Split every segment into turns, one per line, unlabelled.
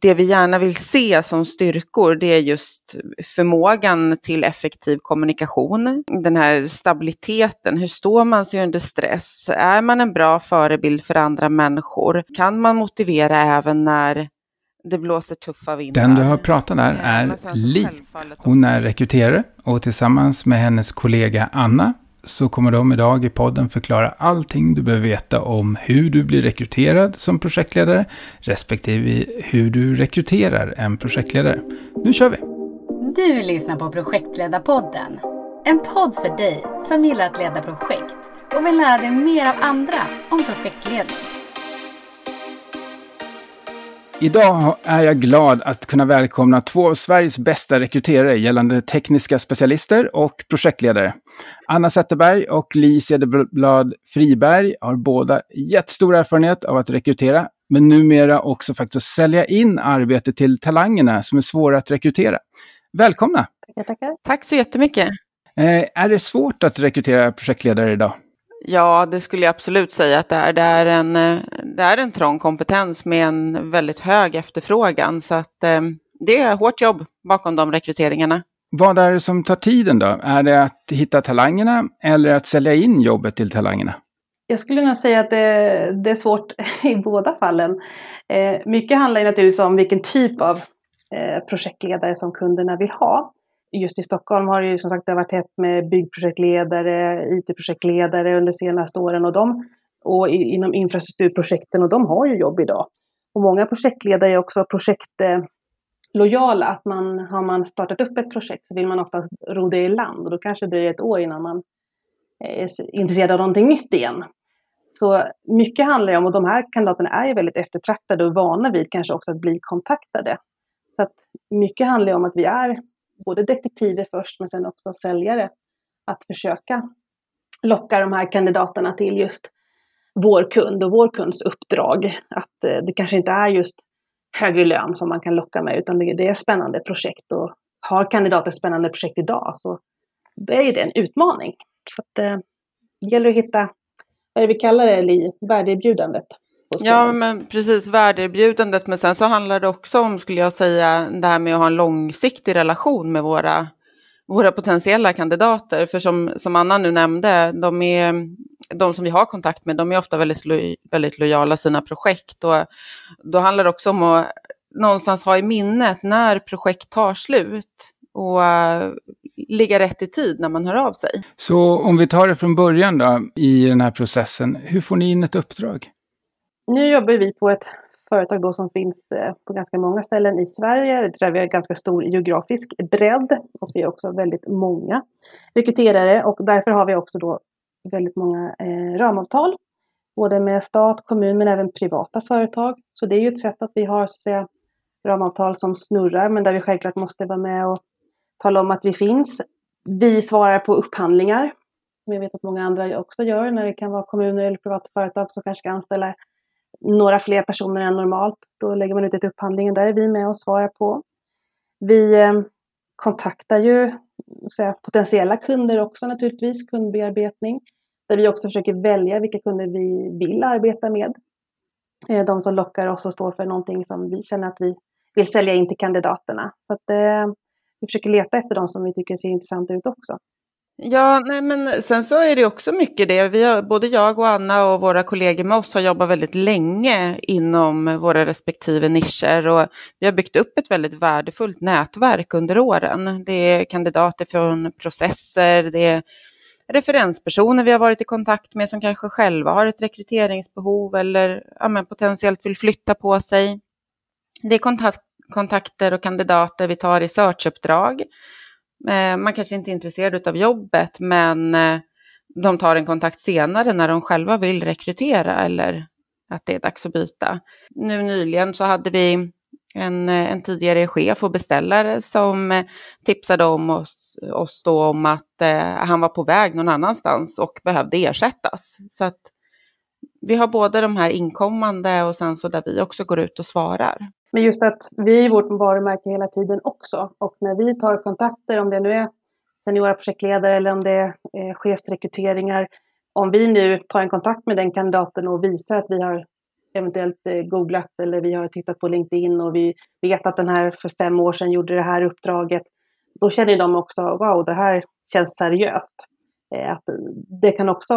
det vi gärna vill se som styrkor, det är just förmågan till effektiv kommunikation, den här stabiliteten, hur står man sig under stress? Är man en bra förebild för andra människor? Kan man motivera även när det blåser tuffa vindar.
Den du har pratat där är Li. Hon är rekryterare och tillsammans med hennes kollega Anna så kommer de idag i podden förklara allting du behöver veta om hur du blir rekryterad som projektledare, respektive hur du rekryterar en projektledare. Nu kör vi!
Du lyssnar på Projektledarpodden. En podd för dig som gillar att leda projekt och vill lära dig mer av andra om projektledning.
Idag är jag glad att kunna välkomna två av Sveriges bästa rekryterare gällande tekniska specialister och projektledare. Anna Zetterberg och Li Cederblad Friberg har båda jättestor erfarenhet av att rekrytera, men numera också faktiskt sälja in arbete till talangerna som är svåra att rekrytera. Välkomna!
Tackar, tackar.
Tack så jättemycket!
Eh, är det svårt att rekrytera projektledare idag?
Ja, det skulle jag absolut säga att det är. Det är en, eh, det är en trång kompetens med en väldigt hög efterfrågan. Så att eh, det är hårt jobb bakom de rekryteringarna.
Vad är det som tar tiden då? Är det att hitta talangerna eller att sälja in jobbet till talangerna?
Jag skulle nog säga att det, det är svårt i båda fallen. Eh, mycket handlar naturligtvis om vilken typ av eh, projektledare som kunderna vill ha just i Stockholm har det ju som sagt det varit hett med byggprojektledare, IT-projektledare under de senaste åren och de och inom infrastrukturprojekten och de har ju jobb idag. Och många projektledare är också projektlojala, eh, att man har man startat upp ett projekt så vill man ofta ro det i land och då kanske det är ett år innan man eh, är intresserad av någonting nytt igen. Så mycket handlar ju om, och de här kandidaterna är ju väldigt eftertraktade och vana vid kanske också att bli kontaktade. Så att mycket handlar ju om att vi är både detektiver först men sen också säljare att försöka locka de här kandidaterna till just vår kund och vår kunds uppdrag. Att eh, det kanske inte är just högre lön som man kan locka med utan det, är spännande projekt och har kandidater spännande projekt idag så det är det en utmaning. Så att, eh, det gäller att hitta, vad är det vi kallar det, i värdeerbjudandet.
Ja, men precis, värdeerbjudandet. Men sen så handlar det också om, skulle jag säga, det här med att ha en långsiktig relation med våra, våra potentiella kandidater. För som, som Anna nu nämnde, de, är, de som vi har kontakt med, de är ofta väldigt, lo, väldigt lojala sina projekt. Och då handlar det också om att någonstans ha i minnet när projekt tar slut och uh, ligga rätt i tid när man hör av sig.
Så om vi tar det från början då, i den här processen, hur får ni in ett uppdrag?
Nu jobbar vi på ett företag då som finns eh, på ganska många ställen i Sverige, där vi har ganska stor geografisk bredd och vi är också väldigt många rekryterare och därför har vi också då väldigt många eh, ramavtal. Både med stat, kommun men även privata företag. Så det är ju ett sätt att vi har så att säga, ramavtal som snurrar men där vi självklart måste vara med och tala om att vi finns. Vi svarar på upphandlingar som jag vet att många andra också gör när det kan vara kommuner eller privata företag som kanske ska anställa några fler personer än normalt. Då lägger man ut ett upphandling och där är vi med och svarar på. Vi eh, kontaktar ju säga, potentiella kunder också naturligtvis, kundbearbetning. Där vi också försöker välja vilka kunder vi vill arbeta med. Eh, de som lockar oss och står för någonting som vi känner att vi vill sälja in till kandidaterna. Så att, eh, vi försöker leta efter de som vi tycker ser intressanta ut också.
Ja, nej, men sen så är det också mycket det. Vi har, både jag och Anna och våra kollegor med oss har jobbat väldigt länge inom våra respektive nischer och vi har byggt upp ett väldigt värdefullt nätverk under åren. Det är kandidater från processer, det är referenspersoner vi har varit i kontakt med som kanske själva har ett rekryteringsbehov eller ja, potentiellt vill flytta på sig. Det är kontakt, kontakter och kandidater vi tar i searchuppdrag Eh, man kanske inte är intresserad av jobbet, men eh, de tar en kontakt senare när de själva vill rekrytera eller att det är dags att byta. Nu nyligen så hade vi en, eh, en tidigare chef och beställare som tipsade om oss, oss då om att eh, han var på väg någon annanstans och behövde ersättas. Så att vi har både de här inkommande och sen så där vi också går ut och svarar.
Men just att vi är vårt varumärke hela tiden också. Och när vi tar kontakter, om det nu är seniora projektledare eller om det är eh, chefsrekryteringar. Om vi nu tar en kontakt med den kandidaten och visar att vi har eventuellt eh, googlat eller vi har tittat på LinkedIn och vi vet att den här för fem år sedan gjorde det här uppdraget. Då känner de också, wow, det här känns seriöst. Eh, att det kan också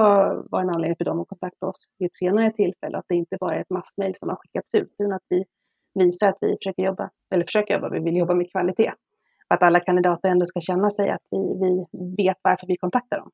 vara en anledning för dem att kontakta oss vid ett senare tillfälle. Att det inte bara är ett massmail som har skickats ut, utan att vi visar att vi försöker jobba, eller försöker jobba, vi vill jobba med kvalitet. Att alla kandidater ändå ska känna sig att vi, vi vet varför vi kontaktar dem.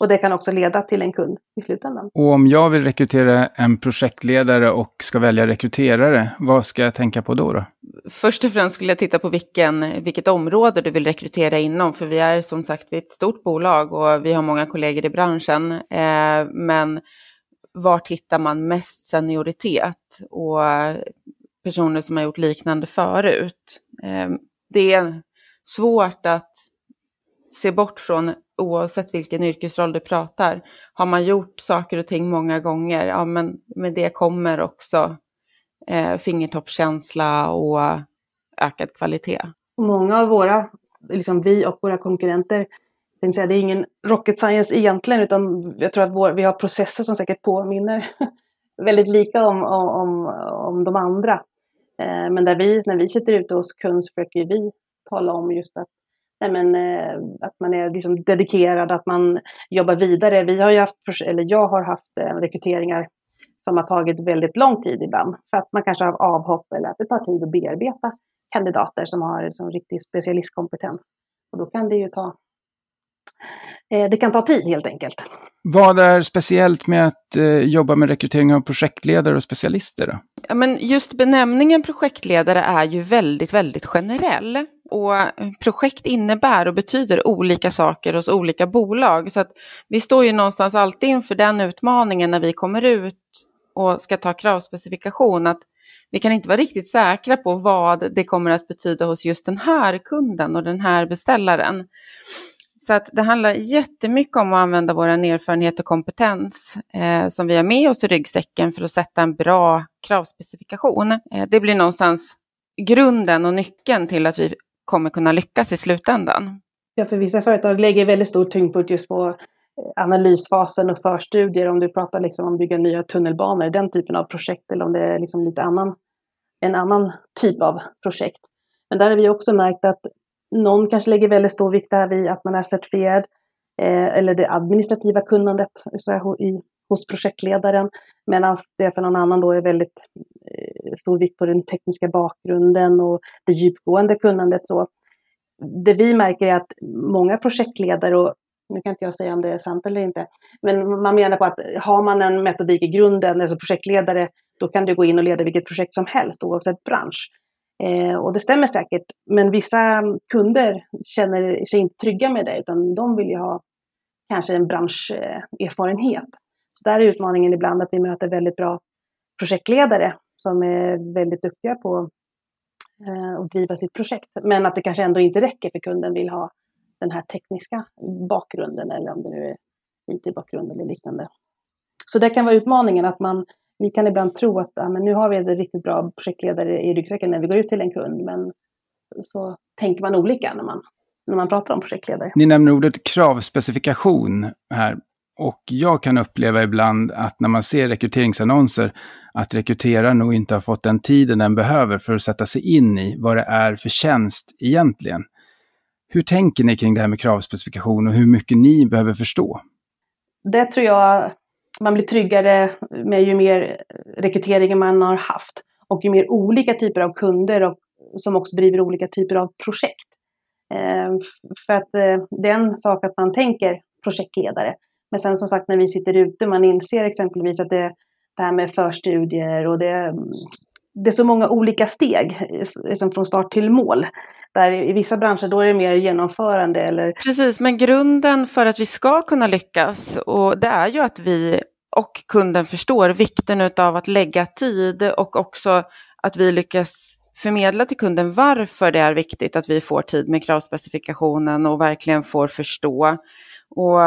Och det kan också leda till en kund i slutändan.
Och om jag vill rekrytera en projektledare och ska välja rekryterare, vad ska jag tänka på då? då?
Först och främst skulle jag titta på vilken, vilket område du vill rekrytera inom, för vi är som sagt vi är ett stort bolag och vi har många kollegor i branschen. Eh, men var tittar man mest senioritet och personer som har gjort liknande förut? Ehm, det är svårt att se bort från oavsett vilken yrkesroll du pratar. Har man gjort saker och ting många gånger, ja men med det kommer också eh, fingertoppskänsla och ökad kvalitet.
Många av våra, liksom vi och våra konkurrenter, det är ingen rocket science egentligen, utan jag tror att vår, vi har processer som säkert påminner väldigt lika om, om, om de andra. Eh, men där vi, när vi sitter ute hos kund så försöker vi tala om just att nej men, eh, att man är liksom dedikerad, att man jobbar vidare. Vi har ju haft, eller jag har haft eh, rekryteringar som har tagit väldigt lång tid ibland. För att man kanske har avhopp eller att det tar tid att bearbeta kandidater som har liksom riktig specialistkompetens. Och då kan det ju ta det kan ta tid helt enkelt.
Vad är speciellt med att eh, jobba med rekrytering av projektledare och specialister? Då?
Ja, men just benämningen projektledare är ju väldigt, väldigt generell. Och projekt innebär och betyder olika saker hos olika bolag. Så att vi står ju någonstans alltid inför den utmaningen när vi kommer ut och ska ta kravspecifikation. Att vi kan inte vara riktigt säkra på vad det kommer att betyda hos just den här kunden och den här beställaren. Så att det handlar jättemycket om att använda vår erfarenhet och kompetens eh, som vi har med oss i ryggsäcken för att sätta en bra kravspecifikation. Eh, det blir någonstans grunden och nyckeln till att vi kommer kunna lyckas i slutändan.
Ja, för vissa företag lägger väldigt stor tyngdpunkt just på eh, analysfasen och förstudier, om du pratar liksom om att bygga nya tunnelbanor, den typen av projekt, eller om det är liksom lite annan, en annan typ av projekt. Men där har vi också märkt att någon kanske lägger väldigt stor vikt där vid att man är certifierad, eh, eller det administrativa kunnandet så i, hos projektledaren, medan det för någon annan då är väldigt eh, stor vikt på den tekniska bakgrunden och det djupgående kunnandet. Så det vi märker är att många projektledare, och nu kan inte jag säga om det är sant eller inte, men man menar på att har man en metodik i grunden, alltså projektledare, då kan du gå in och leda vilket projekt som helst oavsett bransch. Eh, och det stämmer säkert, men vissa kunder känner sig inte trygga med det, utan de vill ju ha kanske en branscherfarenhet. Så där är utmaningen ibland att vi möter väldigt bra projektledare som är väldigt duktiga på eh, att driva sitt projekt. Men att det kanske ändå inte räcker för kunden vill ha den här tekniska bakgrunden eller om det nu är IT-bakgrund eller liknande. Så det kan vara utmaningen att man, vi kan ibland tro att ja, men nu har vi en riktigt bra projektledare i ryggsäcken när vi går ut till en kund, men så tänker man olika när man, när man pratar om projektledare.
Ni nämner ordet kravspecifikation här. Och jag kan uppleva ibland att när man ser rekryteringsannonser att rekryteraren nog inte har fått den tiden den behöver för att sätta sig in i vad det är för tjänst egentligen. Hur tänker ni kring det här med kravspecifikation och hur mycket ni behöver förstå?
Det tror jag man blir tryggare med ju mer rekrytering man har haft och ju mer olika typer av kunder och, som också driver olika typer av projekt. Eh, för att eh, det är en sak att man tänker projektledare, men sen som sagt när vi sitter ute, man inser exempelvis att det, det här med förstudier och det, mm, det är så många olika steg liksom från start till mål. Där i vissa branscher då är det mer genomförande eller...
Precis, men grunden för att vi ska kunna lyckas och det är ju att vi och kunden förstår vikten av att lägga tid och också att vi lyckas förmedla till kunden varför det är viktigt att vi får tid med kravspecifikationen och verkligen får förstå. Och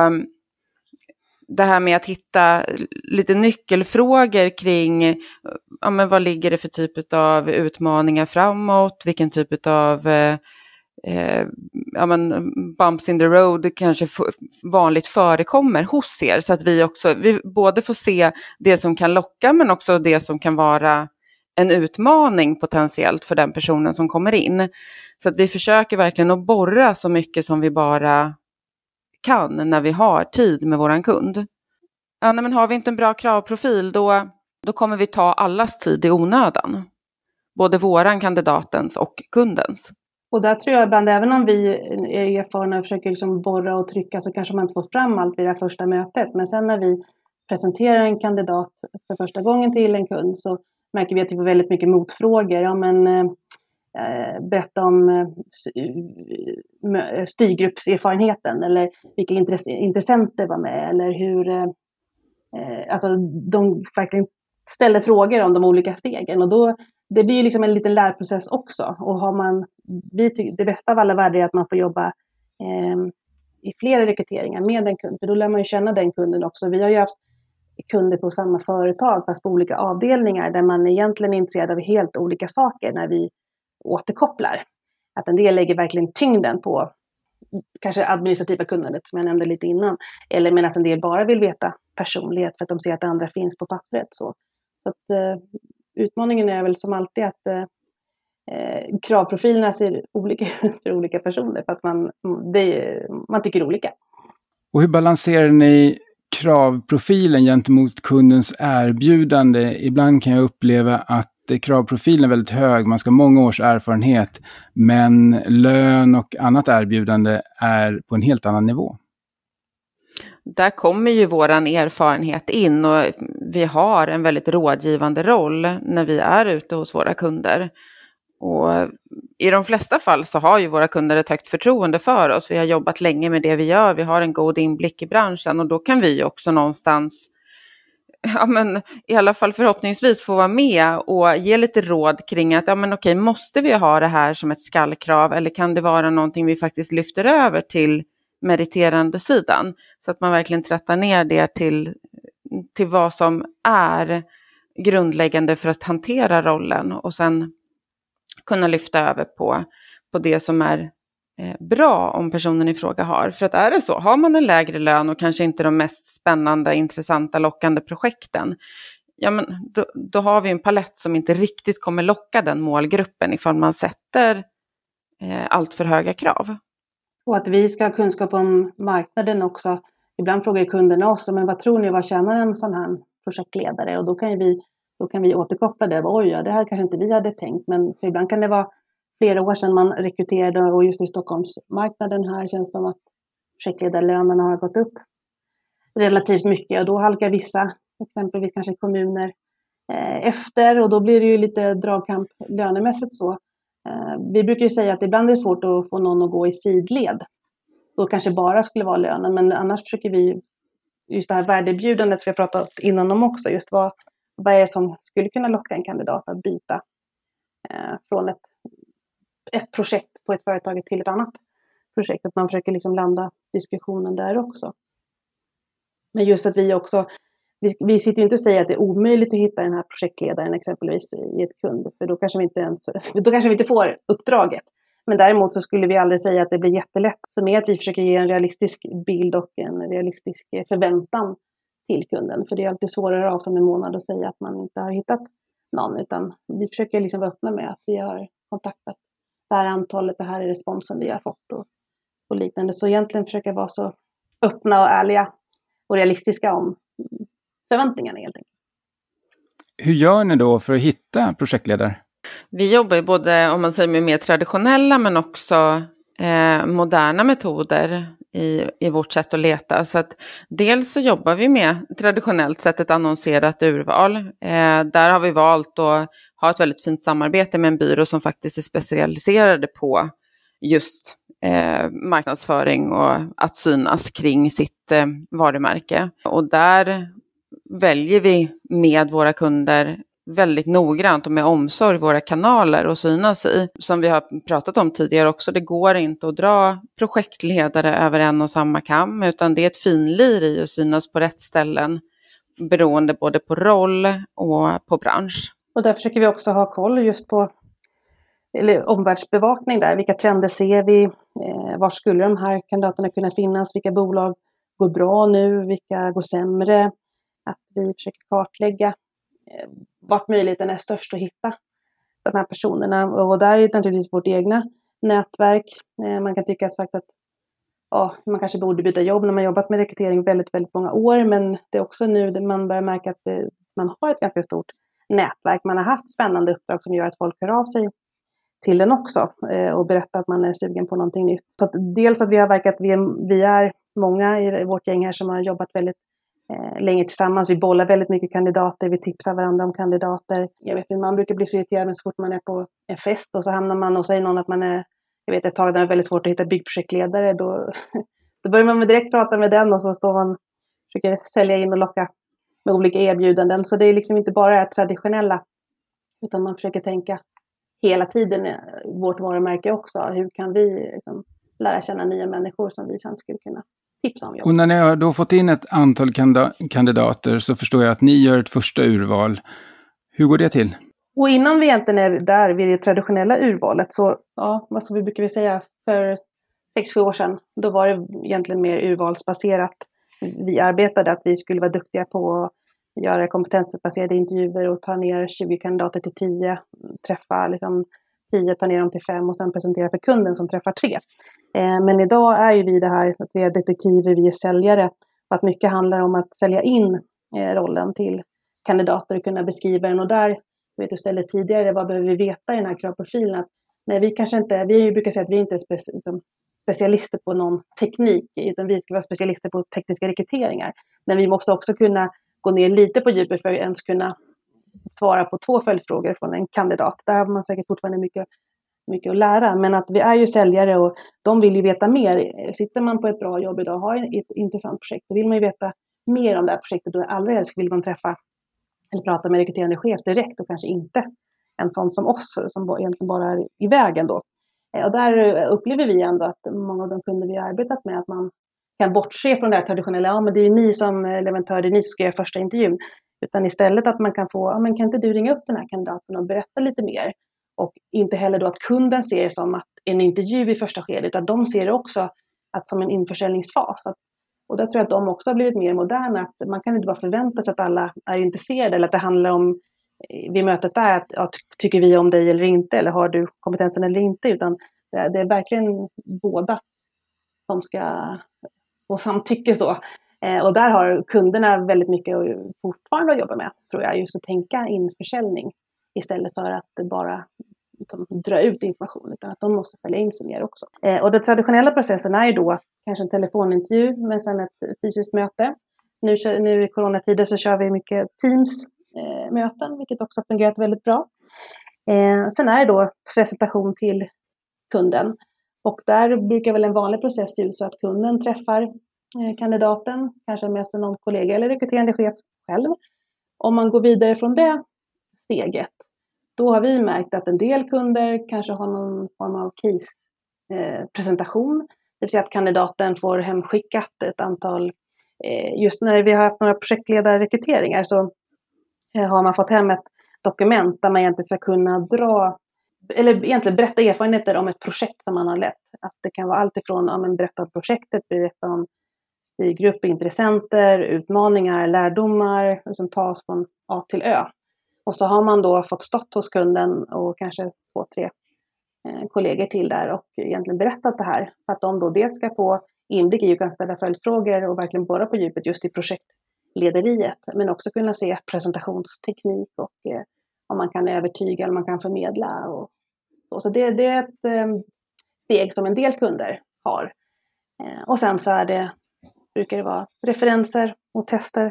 det här med att hitta lite nyckelfrågor kring ja, men vad ligger det för typ av utmaningar framåt, vilken typ av eh, eh ja, men, bumps in the road kanske vanligt förekommer hos er. Så att vi också vi både får se det som kan locka men också det som kan vara en utmaning potentiellt för den personen som kommer in. Så att vi försöker verkligen att borra så mycket som vi bara kan när vi har tid med våran kund. Ja, men har vi inte en bra kravprofil då, då kommer vi ta allas tid i onödan. Både våran, kandidatens och kundens.
Och där tror jag ibland, även om vi är erfarna och försöker liksom borra och trycka så kanske man inte får fram allt vid det första mötet. Men sen när vi presenterar en kandidat för första gången till en kund så märker vi att vi får väldigt mycket motfrågor. Ja, men, eh, Eh, berätta om eh, eh, styrgruppserfarenheten eller vilka intressenter var med eller hur alltså de verkligen ställer frågor om de olika stegen. Och då det blir liksom en liten lärprocess också. Och har man vi tycker, det bästa av alla världar är att man får jobba eh, i flera rekryteringar med en kund för då lär man ju känna den kunden också. Vi har ju haft kunder på samma företag fast på olika avdelningar där man egentligen är intresserad av helt olika saker när vi återkopplar. Att en del lägger verkligen tyngden på kanske administrativa kunnandet som jag nämnde lite innan. Eller medan en del bara vill veta personlighet för att de ser att det andra finns på pappret. Så, så att, eh, utmaningen är väl som alltid att eh, eh kravprofilerna ser olika ut för olika personer för att man, det, man tycker olika.
Och hur balanserar ni kravprofilen gentemot kundens erbjudande. Ibland kan jag uppleva att kravprofilen är väldigt hög, man ska ha många års erfarenhet, men lön och annat erbjudande är på en helt annan nivå.
Där kommer ju vår erfarenhet in och vi har en väldigt rådgivande roll när vi är ute hos våra kunder. Och I de flesta fall så har ju våra kunder ett högt förtroende för oss. Vi har jobbat länge med det vi gör, vi har en god inblick i branschen och då kan vi också någonstans, ja men i alla fall förhoppningsvis få vara med och ge lite råd kring att, ja men okej, måste vi ha det här som ett skallkrav eller kan det vara någonting vi faktiskt lyfter över till meriterande sidan? Så att man verkligen trattar ner det till, till vad som är grundläggande för att hantera rollen och sen kunna lyfta över på, på det som är Eh, bra om personen i fråga har. För att är det så, har man en lägre lön och kanske inte de mest spännande, intressanta, lockande projekten, ja men då, då har vi en palett som inte riktigt kommer locka den målgruppen ifall man sätter eh, allt för höga krav.
Och att vi ska ha kunskap om marknaden också. Ibland frågar kunderna oss, men vad tror ni, vad tjänar en sån här projektledare? Och då kan vi då kan vi återkoppla det. Oj, ja, det här kanske inte vi hade tänkt, men för ibland kan det vara flera år sedan man rekryterade och just i Stockholmsmarknaden här känns det som att projektledarlönerna har gått upp relativt mycket och då halkar vissa, exempelvis kanske kommuner, eh, efter och då blir det ju lite dragkamp lönemässigt så. Eh, vi brukar ju säga att ibland är det svårt att få någon att gå i sidled. Då kanske bara skulle vara lönen, men annars försöker vi, just det här värdebjudandet som vi har pratat innan om också, just vad, vad är det som skulle kunna locka en kandidat att byta eh, från ett, ett projekt på ett företag till ett annat projekt. Att man försöker liksom landa diskussionen där också. Men just att vi också, vi, vi sitter inte och säger att det är omöjligt att hitta den här projektledaren exempelvis i ett kund, för då kanske vi inte ens, då kanske vi inte får uppdraget. Men däremot så skulle vi aldrig säga att det blir jättelätt. Så mer att vi försöker ge en realistisk bild och en realistisk förväntan till kunden. För det är alltid svårare av som en månad att säga att man inte har hittat någon. Utan vi försöker liksom vara öppna med att vi har kontaktat det här antalet, det här är responsen vi har fått och, och liknande. Så egentligen försöka vara så öppna och ärliga och realistiska om förväntningarna helt enkelt.
Hur gör ni då för att hitta projektledare?
Vi jobbar ju både om man säger med mer traditionella men också eh, moderna metoder i, i vårt sätt att leta. Så att dels så jobbar vi med traditionellt sett ett annonserat urval. Eh, där har vi valt att ha ett väldigt fint samarbete med en byrå som faktiskt är specialiserade på just eh, marknadsföring och att synas kring sitt eh, varumärke. Och där väljer vi med våra kunder väldigt noggrant och med omsorg våra kanaler att synas i. Som vi har pratat om tidigare också, det går inte att dra projektledare över en och samma kam, utan det är ett finlir i att synas på rätt ställen beroende både på roll och på bransch.
Och där försöker vi också ha koll just på eller omvärldsbevakning där. Vilka trender ser vi? Eh, var skulle de här kandidaterna kunna finnas? Vilka bolag går bra nu? Vilka går sämre? Att vi försöker kartlägga eh, vart möjligheten är störst att hitta de här personerna. Och där är det naturligtvis vårt egna nätverk. Eh, man kan tycka sagt att ja, man kanske borde byta jobb när man jobbat med rekrytering väldigt, väldigt många år. Men det är också nu man börjar märka att eh, man har ett ganska stort nätverk. Man har haft spännande uppdrag som gör att folk hör av sig till den också eh, och berättar att man är sugen på någonting nytt. Så att dels att vi har verkat, vi är, vi är många i vårt gäng här som har jobbat väldigt Eh, länge tillsammans. Vi bollar väldigt mycket kandidater, vi tipsar varandra om kandidater. Jag vet min man brukar bli så irriterad så fort man är på en fest och så hamnar man och säger någon att man är, jag vet ett tag där det är väldigt svårt att hitta byggprojektledare, då, då börjar man direkt prata med den och så står man och försöker sälja in och locka med olika erbjudanden. Så det är liksom inte bara det traditionella, utan man försöker tänka hela tiden vårt varumärke också. Hur kan vi liksom lära känna nya människor som vi sen skulle kunna tipsa om jobb.
Och när ni har då fått in ett antal kandidater så förstår jag att ni gör ett första urval. Hur går det till?
Och innan vi egentligen är där vid det traditionella urvalet så, ja, vad ska vi brukar vi säga, för 6-7 år sedan, då var det egentligen mer urvalsbaserat. Vi arbetade att vi skulle vara duktiga på att göra kompetensbaserade intervjuer och ta ner 20 kandidater till 10, träffa liksom 10, ta ner dem till 5 och sen presentera för kunden som träffar 3. Eh, men idag är ju vi det här att vi är detektiver, vi är säljare och att mycket handlar om att sälja in eh, rollen till kandidater och kunna beskriva den och där, vet du ställde tidigare, vad behöver vi veta i den här kravprofilen? Nej, vi kanske inte, vi brukar säga att vi inte är speci liksom, specialister på någon teknik, utan vi ska vara specialister på tekniska rekryteringar. Men vi måste också kunna gå ner lite på djupet för att ens kunna svara på två följdfrågor från en kandidat. Där har man säkert fortfarande mycket, mycket att lära. Men att vi är ju säljare och de vill ju veta mer. Sitter man på ett bra jobb idag och har ett intressant projekt, då vill man ju veta mer om det här projektet och allra helst vill man träffa eller prata med rekryterande chef direkt och kanske inte en sån som oss som egentligen bara är i vägen då. Eh, och där upplever vi ändå att många av de kunder vi har arbetat med att man kan bortse från det här traditionella, ja men det är ju ni som eh, leverantör, det är ni som ska göra första intervjun. Utan istället att man kan få, ja men kan inte du ringa upp den här kandidaten och berätta lite mer? Och inte heller då att kunden ser det som att en intervju i första skedet, utan de ser det också att som en införsäljningsfas. Att, och där tror jag att de också har blivit mer moderna, att man kan inte bara förvänta sig att alla är intresserade eller att det handlar om eh, vid mötet där, att ja, tycker vi om dig eller inte, eller har du kompetensen eller inte, utan det, det är verkligen båda som ska få samtycke så. Eh, och där har kunderna väldigt mycket fortfarande att jobba med, tror jag, just att tänka införsäljning istället för att bara liksom, dra ut information, utan att de måste följa in sig mer också. Eh, och den traditionella processen är ju då kanske en telefonintervju, men sen ett fysiskt möte. Nu, nu i coronatider så kör vi mycket Teams-möten, eh, vilket också har fungerat väldigt bra. Sen är det då presentation till kunden. Och där brukar väl en vanlig process se ut så att kunden träffar Eh, kandidaten, kanske med sig någon kollega eller rekryterande chef själv. Om man går vidare från det steget, då har vi märkt att en del kunder kanske har någon form av case-presentation. Eh, det vill säga att kandidaten får hemskickat ett antal, eh, just när vi har haft några projektledarrekryteringar så har man fått hem ett dokument där man egentligen ska kunna dra, eller egentligen berätta erfarenheter om ett projekt som man har lett. Att det kan vara allt ifrån, ja, men berätta om projektet, berätta om styrgrupp, intressenter, utmaningar, lärdomar som tas från A till Ö. Och så har man då fått stått hos kunden och kanske två, tre eh, kollegor till där och egentligen berättat det här. För att de då dels ska få inblick i och kan ställa följdfrågor och verkligen borra på djupet just i projektlederiet. Men också kunna se presentationsteknik och eh, om man kan övertyga eller man kan förmedla. Och så. så det, det är ett eh, steg som en del kunder har. Eh, och sen så är det brukar det vara referenser och tester.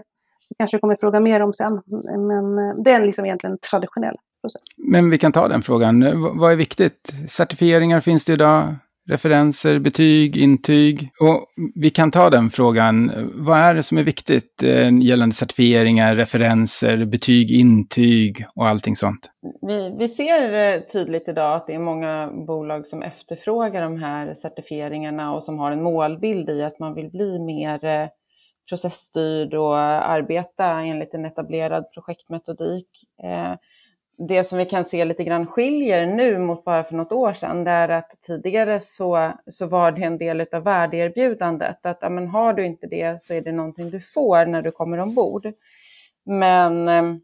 Det kanske kommer fråga mer om sen, men eh, det är liksom egentligen en traditionell process.
Men vi kan ta den frågan. Vad är viktigt? Certifieringar finns det idag referenser, betyg, intyg. Och vi kan ta den frågan. Vad är det som är viktigt eh, gällande certifieringar, referenser, betyg, intyg och allting sånt?
Vi, vi ser tydligt idag att det är många bolag som efterfrågar de här certifieringarna och som har en målbild i att man vill bli mer eh, processstyrd och arbeta enligt en etablerad projektmetodik. Eh, det som vi kan se lite grann skiljer nu mot bara för något år sedan, det är att tidigare så, så var det en del av värdeerbjudandet. Att ja, men har du inte det så är det någonting du får när du kommer ombord. Men ehm,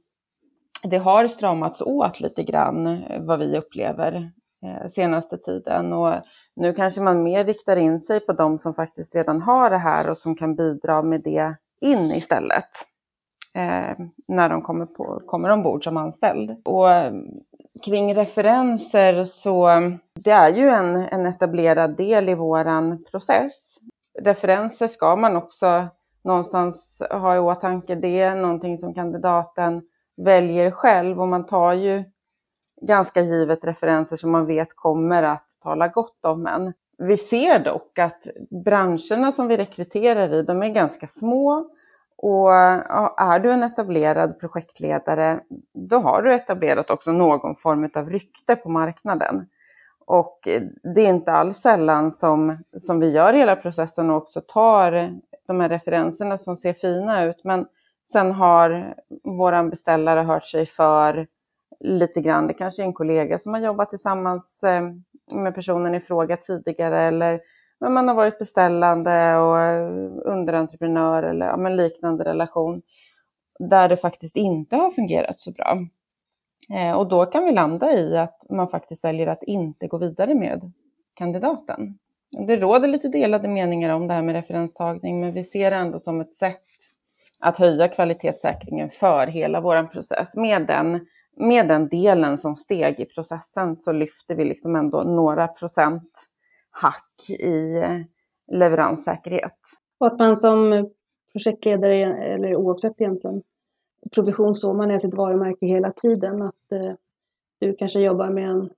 det har stramats åt lite grann eh, vad vi upplever eh, senaste tiden. Och nu kanske man mer riktar in sig på de som faktiskt redan har det här och som kan bidra med det in istället eh, när de kommer, på, kommer ombord som anställd. Och eh, kring referenser så det är ju en, en etablerad del i våran process. Referenser ska man också någonstans ha i åtanke. Det är någonting som kandidaten väljer själv och man tar ju ganska givet referenser som man vet kommer att tala gott om en. Vi ser dock att branscherna som vi rekryterar i, de är ganska små och är du en etablerad projektledare, då har du etablerat också någon form av rykte på marknaden. Och det är inte alls sällan som, som vi gör hela processen och också tar de här referenserna som ser fina ut. Men sen har vår beställare hört sig för lite grann. Det kanske är en kollega som har jobbat tillsammans eh, med personen i fråga tidigare eller men man har varit beställande och eh, underentreprenör eller ja, men liknande relation där det faktiskt inte har fungerat så bra. Eh, och då kan vi landa i att man faktiskt väljer att inte gå vidare med kandidaten. Det råder lite delade meningar om det här med referenstagning, men vi ser det ändå som ett sätt att höja kvalitetssäkringen för hela vår process. Med den, med den delen som steg i processen så lyfter vi liksom ändå några procent hack i eh, leveranssäkerhet.
Och att man som projektledare, eller oavsett egentligen provision så, man är sitt varumärke hela tiden. Att eh, du kanske jobbar med en,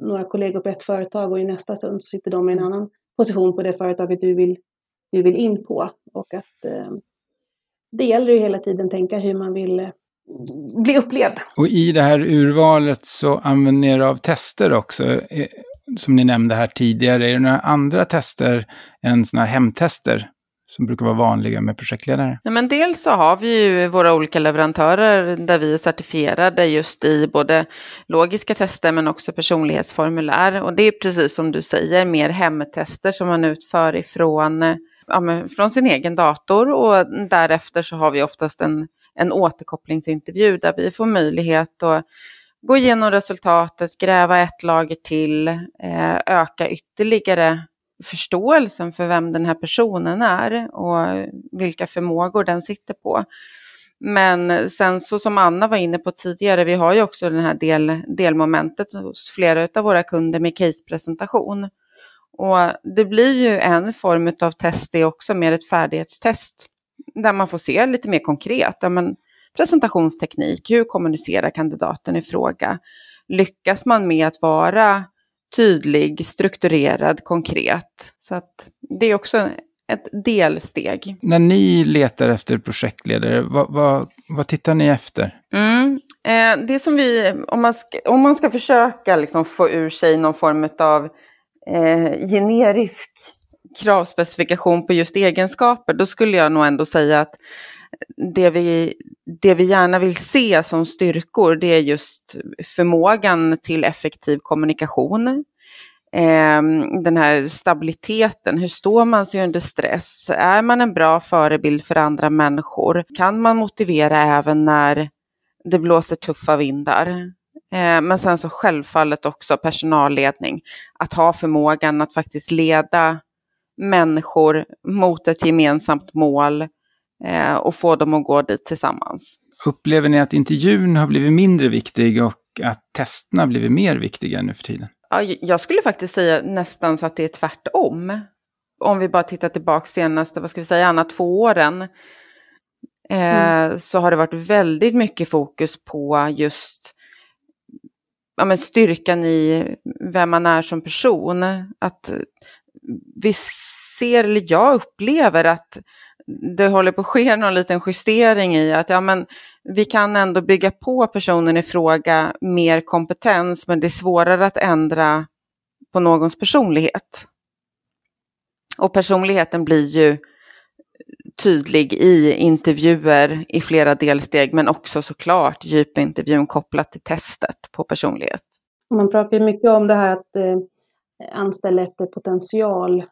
några kollegor på ett företag och i nästa stund så sitter de i en annan position på det företaget du vill, du vill in på. Och att eh, det gäller ju hela tiden tänka hur man vill eh, bli upplevd.
Och i det här urvalet så använder ni er av tester också. Som ni nämnde här tidigare, är det några andra tester än sådana här hemtester som brukar vara vanliga med projektledare?
Nej, men dels så har vi ju våra olika leverantörer där vi är certifierade just i både logiska tester men också personlighetsformulär. Och det är precis som du säger mer hemtester som man utför ifrån ja, från sin egen dator och därefter så har vi oftast en, en återkopplingsintervju där vi får möjlighet att gå igenom resultatet, gräva ett lager till, eh, öka ytterligare förståelsen för vem den här personen är och vilka förmågor den sitter på. Men sen så som Anna var inne på tidigare, vi har ju också det här del, delmomentet hos flera av våra kunder med casepresentation. Och det blir ju en form av test det också, mer ett färdighetstest, där man får se lite mer konkret. Ja, men presentationsteknik, hur kommunicerar kandidaten i fråga? Lyckas man med att vara tydlig, strukturerad, konkret? Så att det är också ett delsteg.
När ni letar efter projektledare, vad, vad, vad tittar ni efter?
Mm. Eh, det som vi, om man ska, om man ska försöka liksom få ur sig någon form av eh, generisk kravspecifikation på just egenskaper, då skulle jag nog ändå säga att det vi, det vi gärna vill se som styrkor, det är just förmågan till effektiv kommunikation. Eh, den här stabiliteten, hur står man sig under stress? Är man en bra förebild för andra människor? Kan man motivera även när det blåser tuffa vindar? Ehm, men sen så självfallet också personalledning, att ha förmågan att faktiskt leda människor mot ett gemensamt mål eh, och få dem att gå dit tillsammans.
Upplever ni att intervjun har blivit mindre viktig och att testerna har blivit mer viktiga nu för tiden?
Ja, jag skulle faktiskt säga nästan så att det är tvärtom. Om vi bara tittar tillbaka senaste, vad ska vi säga, Anna, två åren. Eh, mm. Så har det varit väldigt mycket fokus på just ja, men styrkan i vem man är som person. Att vi ser, eller jag upplever att det håller på att ske någon liten justering i att ja, men vi kan ändå bygga på personen i fråga mer kompetens, men det är svårare att ändra på någons personlighet. Och personligheten blir ju tydlig i intervjuer i flera delsteg, men också såklart djupintervjun kopplat till testet på personlighet.
Man pratar mycket om det här att eh, anställa efter potential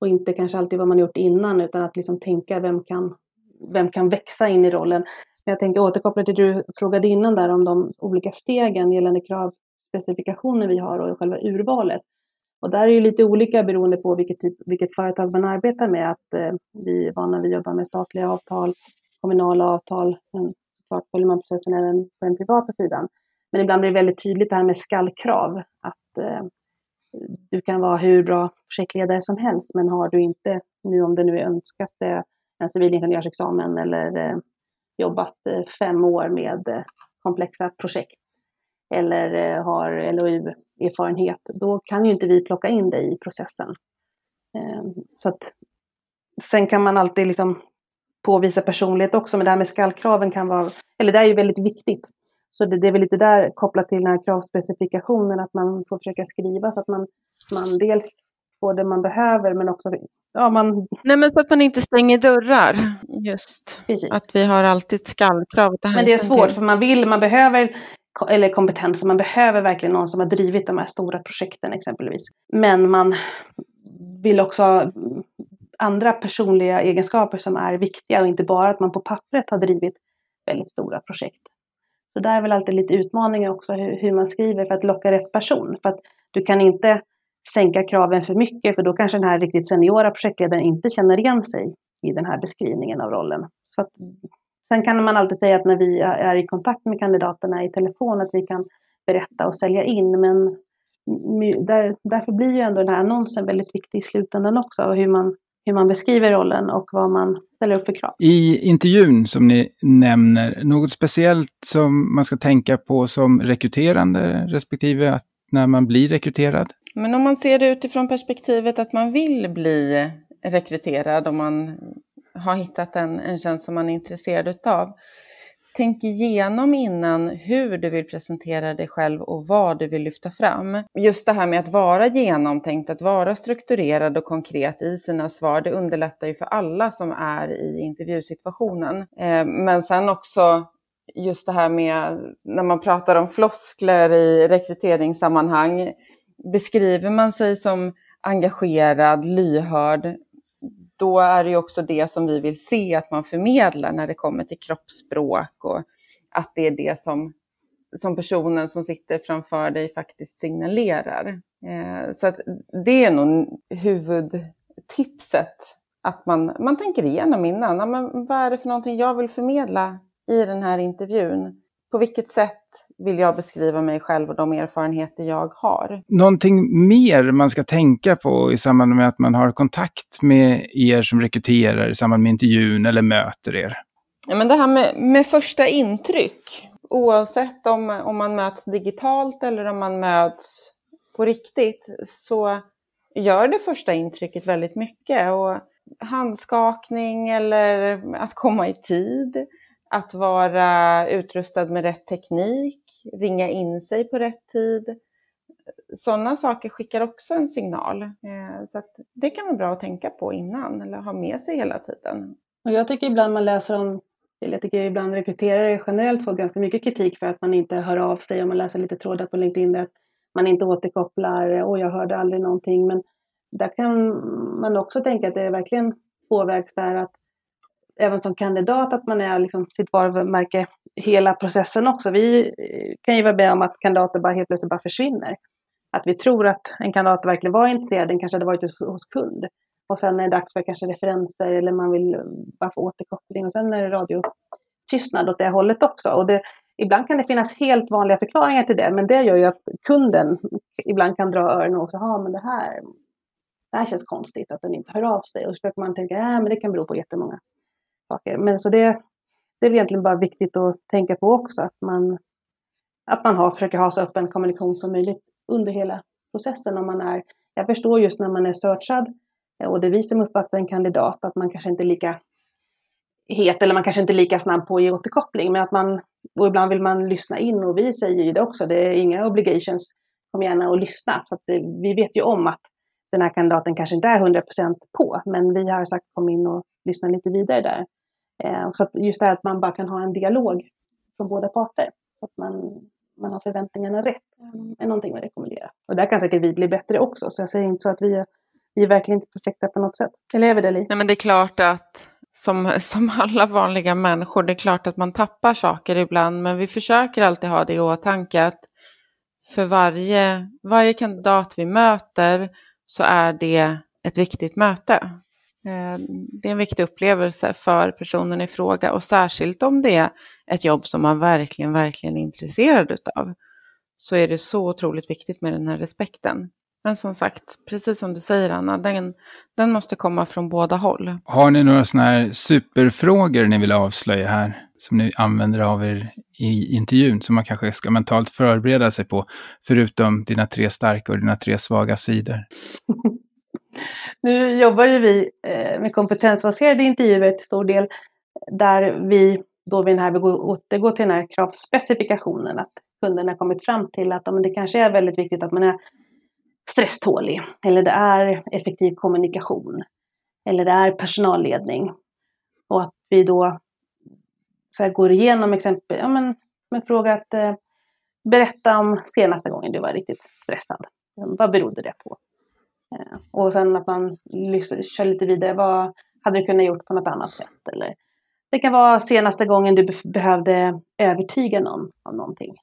och inte kanske alltid vad man gjort innan, utan att liksom tänka vem kan, vem kan växa in i rollen. Men jag tänker återkoppla till det du frågade innan där om de olika stegen gällande kravspecifikationer vi har och själva urvalet. Och där är det lite olika beroende på vilket, typ, vilket företag man arbetar med. Att eh, vi är vana vid att jobba med statliga avtal, kommunala avtal, men såklart följer man processen även på den privata sidan. Men ibland blir det väldigt tydligt det här med skallkrav. Att eh, du kan vara hur bra projektledare som helst, men har du inte, nu om det nu är önskat, en civilingenjörsexamen eller eh, jobbat eh, fem år med eh, komplexa projekt eller har LOU-erfarenhet, då kan ju inte vi plocka in dig i processen. Ehm, så att, sen kan man alltid liksom påvisa personlighet också, men det här med skallkraven kan vara, eller det är ju väldigt viktigt. Så det, det är väl lite där kopplat till den här kravspecifikationen, att man får försöka skriva så att man, man dels får det man behöver, men också ja, man...
Nej, men så att man inte stänger dörrar. Just. Precis. Att vi har alltid skallkrav.
Det men det är svårt, för man vill, man behöver eller kompetens. Man behöver verkligen någon som har drivit de här stora projekten exempelvis. Men man vill också ha andra personliga egenskaper som är viktiga och inte bara att man på pappret har drivit väldigt stora projekt. Så där är väl alltid lite utmaningar också hur, hur man skriver för att locka rätt person. För att du kan inte sänka kraven för mycket för då kanske den här riktigt seniora projektledaren inte känner igen sig i den här beskrivningen av rollen. Så att Sen kan man alltid säga att när vi är i kontakt med kandidaterna i telefon att vi kan berätta och sälja in. Men där, därför blir ju ändå den här annonsen väldigt viktig i slutändan också. Hur man, hur man beskriver rollen och vad man ställer upp för krav.
I intervjun som ni nämner, något speciellt som man ska tänka på som rekryterande respektive att när man blir rekryterad?
Men om man ser det utifrån perspektivet att man vill bli rekryterad, om man har hittat en, en tjänst som man är intresserad utav. Tänk igenom innan hur du vill presentera dig själv och vad du vill lyfta fram. Just det här med att vara genomtänkt, att vara strukturerad och konkret i sina svar, det underlättar ju för alla som är i intervjusituationen. Eh, men sen också just det här med när man pratar om floskler i rekryteringssammanhang. Beskriver man sig som engagerad, lyhörd, då är det ju också det som vi vill se att man förmedlar när det kommer till kroppsspråk och att det är det som, som personen som sitter framför dig faktiskt signalerar. Eh, så att det är nog huvudtipset, att man, man tänker igenom innan. Men vad är det för någonting jag vill förmedla i den här intervjun? På vilket sätt vill jag beskriva mig själv och de erfarenheter jag har.
Någonting mer man ska tänka på i samband med att man har kontakt med er som rekryterar i samband med intervjun eller möter er?
Ja, men det här med, med första intryck, oavsett om, om man möts digitalt eller om man möts på riktigt, så gör det första intrycket väldigt mycket. Och handskakning eller att komma i tid att vara utrustad med rätt teknik, ringa in sig på rätt tid. Sådana saker skickar också en signal. Eh, så det kan vara bra att tänka på innan eller ha med sig hela tiden.
Och jag tycker ibland man läser om, eller jag tycker ibland rekryterare generellt får ganska mycket kritik för att man inte hör av sig om man läser lite trådar på LinkedIn där man inte återkopplar, och jag hörde aldrig någonting. Men där kan man också tänka att det är verkligen tvåvägs där att även som kandidat att man är liksom sitt varumärke hela processen också. Vi eh, kan ju vara med om att kandidater bara helt plötsligt bara försvinner. Att vi tror att en kandidat verkligen var intresserad, den kanske hade varit hos kund. Och sen är det dags för kanske referenser eller man vill bara få återkoppling och sen är det radiotystnad åt det hållet också. Och det, ibland kan det finnas helt vanliga förklaringar till det, men det gör ju att kunden ibland kan dra öronen och säga, ja men det här, det här känns konstigt att den inte hör av sig. Och så försöker man tänka, ja men det kan bero på jättemånga saker. Men så det, det är egentligen bara viktigt att tänka på också, att man, att man har, försöker ha så öppen kommunikation som möjligt under hela processen. Om man är, jag förstår just när man är searchad eh, och det är vi som uppvaktar en kandidat, att man kanske inte är lika het eller man kanske inte är lika snabb på att ge återkoppling. Men att man, och ibland vill man lyssna in och vi säger ju det också, det är inga obligations, kom gärna och lyssna. Så att det, vi vet ju om att den här kandidaten kanske inte är 100% på, men vi har sagt kom in och lyssna lite vidare där. Eh, så att just det här att man bara kan ha en dialog från båda parter. Så att man, man har förväntningarna rätt. är någonting man rekommenderar. Och där kan säkert vi bli bättre också. Så jag säger inte så att vi är, vi är verkligen inte perfekta på något sätt. Eller är vi det, Li?
Nej, men det är klart att som, som alla vanliga människor, det är klart att man tappar saker ibland, men vi försöker alltid ha det i åtanke att för varje, varje kandidat vi möter så är det ett viktigt möte. Eh, det är en viktig upplevelse för personen i fråga och särskilt om det är ett jobb som man verkligen, verkligen är intresserad utav så är det så otroligt viktigt med den här respekten. Men som sagt, precis som du säger Anna, den, den måste komma från båda håll.
Har ni några sådana här superfrågor ni vill avslöja här? Som ni använder av er i intervjun, som man kanske ska mentalt förbereda sig på, förutom dina tre starka och dina tre svaga sidor?
nu jobbar ju vi eh, med kompetensbaserade intervjuer till stor del, där vi då vid den här, vi återgår till den här kravspecifikationen, att kunderna kommit fram till att men det kanske är väldigt viktigt att man är stresstålig, eller det är effektiv kommunikation, eller det är personalledning. Och att vi då så här, går igenom exempel, ja men med fråga att eh, berätta om senaste gången du var riktigt stressad. Vad berodde det på? Eh, och sen att man lyssnar, kör lite vidare, vad hade du kunnat gjort på något annat sätt? Eller det kan vara senaste gången du behövde övertyga någon om någonting.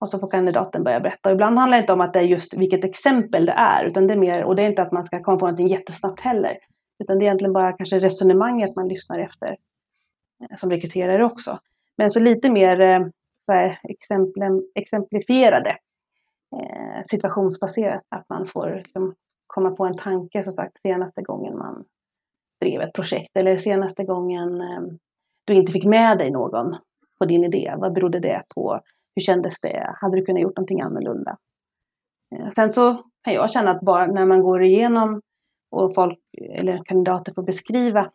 Och så får kandidaten börja berätta. Och ibland handlar det inte om att det är just vilket exempel det är, utan det är mer, och det är inte att man ska komma på någonting jättesnabbt heller, utan det är egentligen bara kanske resonemanget man lyssnar efter eh, som rekryterare också. Men så lite mer eh, så här, exemplifierade, eh, situationsbaserat, att man får liksom, komma på en tanke, som sagt, senaste gången man drev ett projekt eller senaste gången eh, du inte fick med dig någon på din idé. Vad berodde det på? Hur kändes det? Hade du kunnat gjort någonting annorlunda? Eh, sen så kan jag känna att bara när man går igenom och folk eller kandidater får beskriva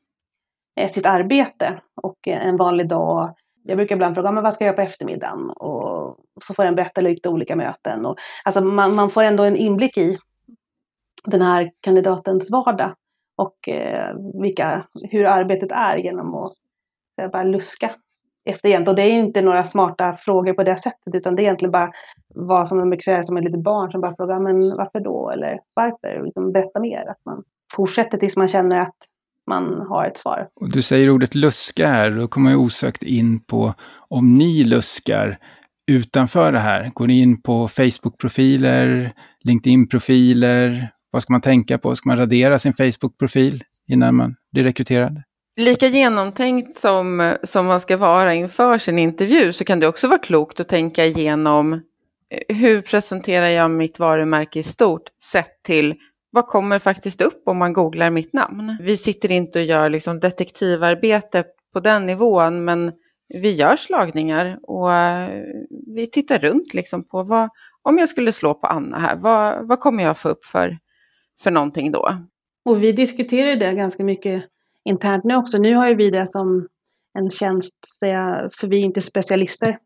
eh, sitt arbete och en vanlig dag. Jag brukar ibland fråga, men vad ska jag göra på eftermiddagen? Och så får den berätta lite olika möten. Och, alltså man, man får ändå en inblick i den här kandidatens vardag och eh, vilka, hur arbetet är genom att eh, bara luska efter egentligen. Och det är inte några smarta frågor på det sättet utan det är egentligen bara vad som de brukar säga som ett litet barn som bara frågar men varför då eller varför? Liksom berätta mer. Att man fortsätter tills man känner att man har ett svar.
Och du säger ordet luska här, då kommer jag osökt in på om ni luskar utanför det här. Går ni in på Facebook-profiler, LinkedIn-profiler? Vad ska man tänka på? Ska man radera sin Facebook-profil innan man blir rekryterad?
lika genomtänkt som, som man ska vara inför sin intervju så kan det också vara klokt att tänka igenom eh, hur presenterar jag mitt varumärke i stort sett till vad kommer faktiskt upp om man googlar mitt namn. Vi sitter inte och gör liksom detektivarbete på den nivån men vi gör slagningar och eh, vi tittar runt liksom på vad, om jag skulle slå på Anna här, vad, vad kommer jag få upp för, för någonting då?
Och vi diskuterar det ganska mycket internt nu också. Nu har ju vi det som en tjänst, för vi är inte specialister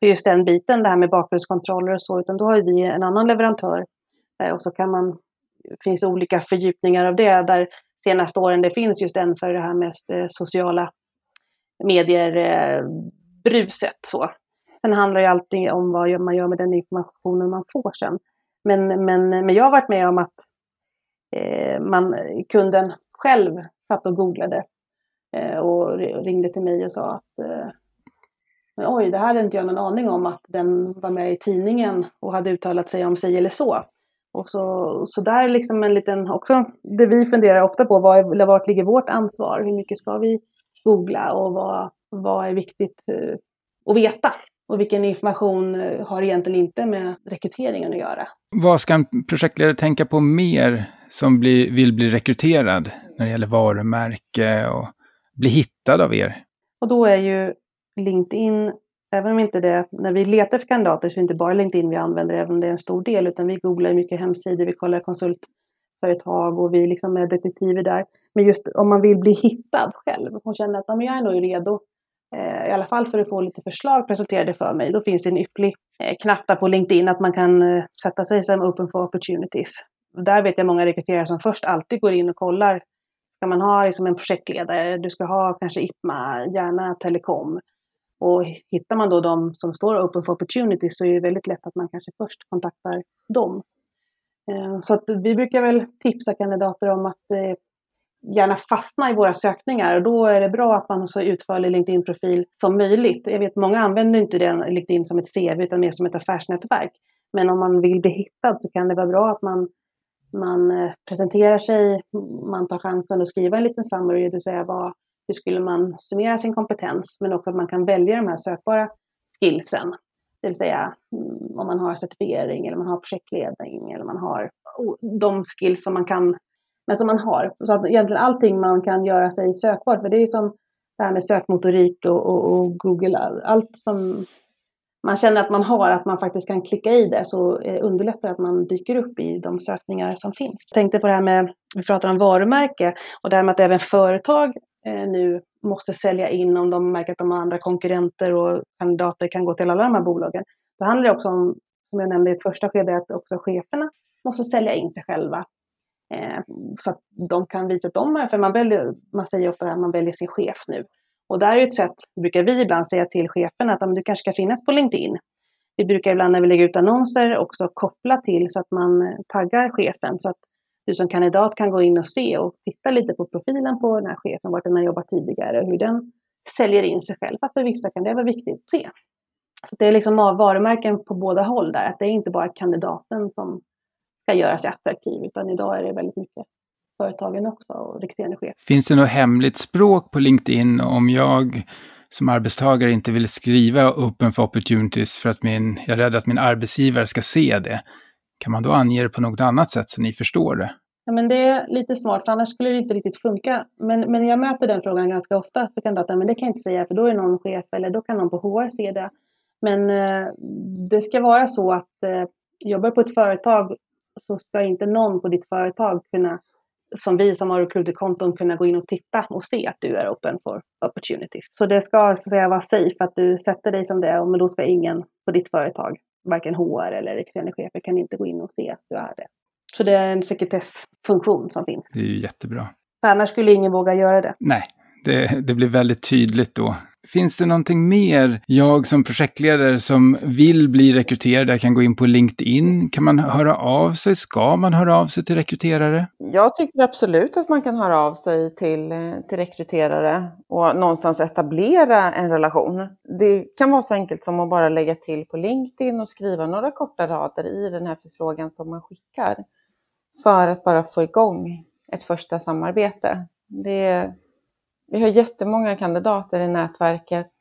på just den biten, det här med bakgrundskontroller och så, utan då har vi en annan leverantör. Eh, och så kan man, finns olika fördjupningar av det, där senaste åren det finns just en för det här mest eh, sociala medier-bruset. Eh, så. Sen handlar det alltid om vad man gör med den informationen man får sen. Men, men, men jag har varit med om att Eh, man, kunden själv satt och googlade eh, och ringde till mig och sa att eh, oj, det här hade inte jag någon aning om att den var med i tidningen och hade uttalat sig om sig eller så. Och så, så där är liksom en liten, också det vi funderar ofta på, var, vart ligger vårt ansvar? Hur mycket ska vi googla och vad, vad är viktigt eh, att veta? Och vilken information har egentligen inte med rekryteringen att göra?
Vad ska en projektledare tänka på mer som bli, vill bli rekryterad när det gäller varumärke och bli hittad av er?
Och då är ju LinkedIn, även om inte det, när vi letar efter kandidater så är det inte bara LinkedIn vi använder, även om det är en stor del, utan vi googlar mycket hemsidor, vi kollar konsultföretag och vi liksom är detektiver där. Men just om man vill bli hittad själv och känner att jag är nog redo, eh, Eh, i alla fall för att få lite förslag presenterade för mig, då finns det en ypplig eh, knapp där på LinkedIn att man kan eh, sätta sig som open for opportunities där vet jag många rekryterare som först alltid går in och kollar. Ska man ha liksom en projektledare, du ska ha kanske IPMA, gärna telekom. Och hittar man då de som står open for opportunities så är det väldigt lätt att man kanske först kontaktar dem. Så att vi brukar väl tipsa kandidater om att gärna fastna i våra sökningar och då är det bra att man har så utförlig LinkedIn-profil som möjligt. Jag vet många använder inte den LinkedIn som ett CV utan mer som ett affärsnätverk. Men om man vill bli hittad så kan det vara bra att man, man eh, presenterar sig, man tar chansen att skriva en liten summary, det vill säga vad, hur skulle man summera sin kompetens, men också att man kan välja de här sökbara skillsen. Det vill säga mm, om man har certifiering eller man har projektledning eller man har de skills som man kan, men som man har. Så att egentligen allting man kan göra sig sökbart, för det är ju som det här med sökmotorik och, och, och Google, allt som man känner att man har, att man faktiskt kan klicka i det, så eh, underlättar att man dyker upp i de sökningar som finns. Jag tänkte på det här med, vi pratar om varumärke, och det här med att även företag eh, nu måste sälja in om de märker att de har andra konkurrenter och kandidater kan gå till alla de här bolagen. Då handlar det också om, som jag nämnde i ett första skede, att också cheferna måste sälja in sig själva. Eh, så att de kan visa att de är, för man, väljer, man säger ofta att man väljer sin chef nu. Och där är ett sätt, brukar vi ibland säga till chefen att du kanske ska finnas på LinkedIn. Vi brukar ibland när vi lägger ut annonser också koppla till så att man eh, taggar chefen så att du som kandidat kan gå in och se och titta lite på profilen på den här chefen, vart den har jobbat tidigare och hur den säljer in sig själv. För vissa kan det vara viktigt att se. Så det är liksom varumärken på båda håll där, att det är inte bara kandidaten som ska göra sig attraktiv, utan idag är det väldigt mycket företagen också och rekryterande chef.
Finns det något hemligt språk på LinkedIn om jag som arbetstagare inte vill skriva open for opportunities för att min, jag är rädd att min arbetsgivare ska se det? Kan man då ange det på något annat sätt så ni förstår det?
Ja, men det är lite smart, för annars skulle det inte riktigt funka. Men, men jag möter den frågan ganska ofta för kandidater, men det kan jag inte säga, för då är någon chef eller då kan någon på HR se det. Men eh, det ska vara så att eh, jobbar på ett företag så ska inte någon på ditt företag kunna, som vi som har recruiterkonton, kunna gå in och titta och se att du är open for opportunities. Så det ska så att säga vara safe att du sätter dig som det, men då ska ingen på ditt företag varken HR eller rekryterande chefer kan inte gå in och se att du är det. Så det är en sekretessfunktion som finns.
Det är ju jättebra.
För annars skulle ingen våga göra det.
Nej, det, det blir väldigt tydligt då. Finns det någonting mer jag som projektledare som vill bli rekryterad, jag kan gå in på LinkedIn, kan man höra av sig? Ska man höra av sig till rekryterare?
Jag tycker absolut att man kan höra av sig till, till rekryterare och någonstans etablera en relation. Det kan vara så enkelt som att bara lägga till på LinkedIn och skriva några korta rader i den här förfrågan som man skickar för att bara få igång ett första samarbete. Det vi har jättemånga kandidater i nätverket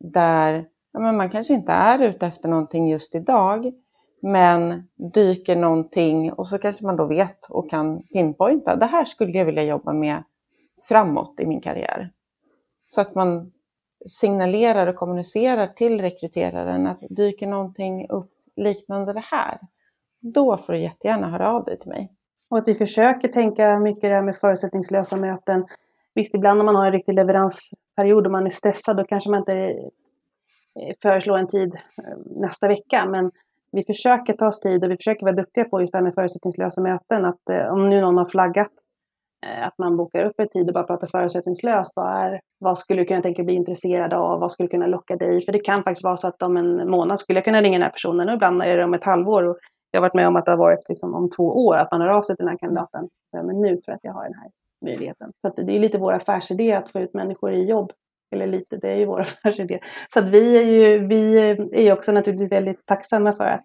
där ja, men man kanske inte är ute efter någonting just idag, men dyker någonting och så kanske man då vet och kan pinpointa, det här skulle jag vilja jobba med framåt i min karriär. Så att man signalerar och kommunicerar till rekryteraren att dyker någonting upp liknande det här, då får du jättegärna höra av dig till mig.
Och att vi försöker tänka mycket det här med förutsättningslösa möten. Visst, ibland när man har en riktig leveransperiod och man är stressad, då kanske man inte eh, föreslår en tid eh, nästa vecka. Men vi försöker ta oss tid och vi försöker vara duktiga på just det här med förutsättningslösa möten. Att eh, om nu någon har flaggat, att man bokar upp en tid och bara pratar förutsättningslöst. Vad, är, vad skulle du kunna tänka bli intresserad av? Vad skulle kunna locka dig? För det kan faktiskt vara så att om en månad skulle jag kunna ringa den här personen och ibland är det om ett halvår. Och jag har varit med om att det har varit liksom om två år, att man hör av sig till den här kandidaten. Men nu tror jag att jag har den här möjligheten. Så det är lite vår affärsidé att få ut människor i jobb. Eller lite, det är ju vår affärsidé. Så att vi är ju vi är också naturligtvis väldigt tacksamma för att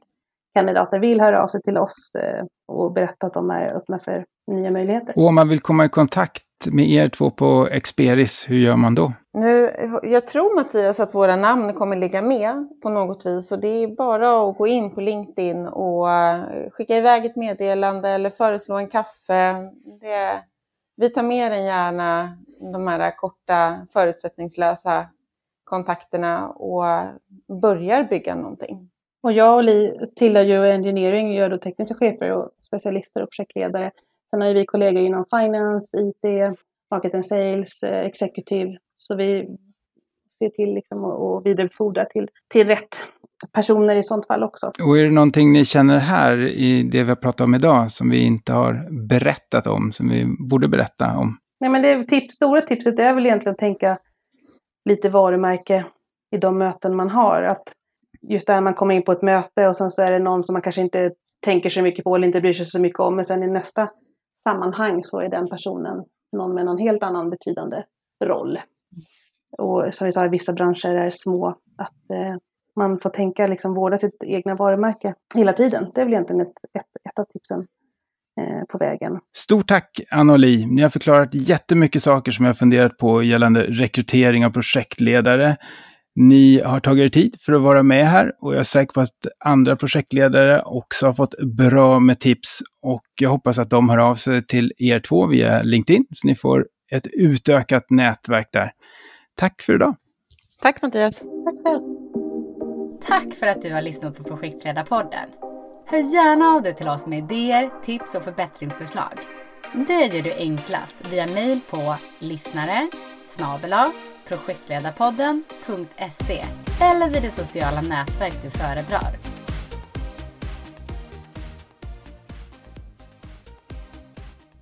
kandidater vill höra av sig till oss eh, och berätta att de är öppna för nya möjligheter.
Och om man vill komma i kontakt med er två på Experis, hur gör man då?
Nu, jag tror Mattias att våra namn kommer ligga med på något vis och det är bara att gå in på LinkedIn och eh, skicka iväg ett meddelande eller föreslå en kaffe. Det, vi tar mer än gärna, de här korta förutsättningslösa kontakterna och börjar bygga någonting.
Och jag och Li tillhör ju engineering, gör då tekniska chefer och specialister och projektledare. Sen har vi kollegor inom finance, IT, market and sales, eh, executive. Så vi ser till liksom och, vidarebefordrar till, till rätt personer i sånt fall också.
Och är det någonting ni känner här i det vi har pratat om idag som vi inte har berättat om, som vi borde berätta om?
Nej, men det tips, stora tipset är väl egentligen att tänka lite varumärke i de möten man har. Att just där man kommer in på ett möte och sen så är det någon som man kanske inte tänker så mycket på eller inte bryr sig så mycket om. Men sen i nästa sammanhang så är den personen någon med någon helt annan betydande roll. Och som vi sa, i vissa branscher är små. Att eh, man får tänka, liksom vårda sitt egna varumärke hela tiden. Det är väl egentligen ett, ett, ett av tipsen eh, på vägen.
Stort tack Anna och Li. Ni har förklarat jättemycket saker som jag funderat på gällande rekrytering av projektledare. Ni har tagit er tid för att vara med här och jag är säker på att andra projektledare också har fått bra med tips och jag hoppas att de hör av sig till er två via LinkedIn så ni får ett utökat nätverk där. Tack för idag!
Tack Mattias!
Tack själv!
Tack för att du har lyssnat på Projektledarpodden. Hör gärna av dig till oss med idéer, tips och förbättringsförslag. Det gör du enklast via mejl på lyssnare projektledarpodden.se eller vid det sociala nätverk du föredrar.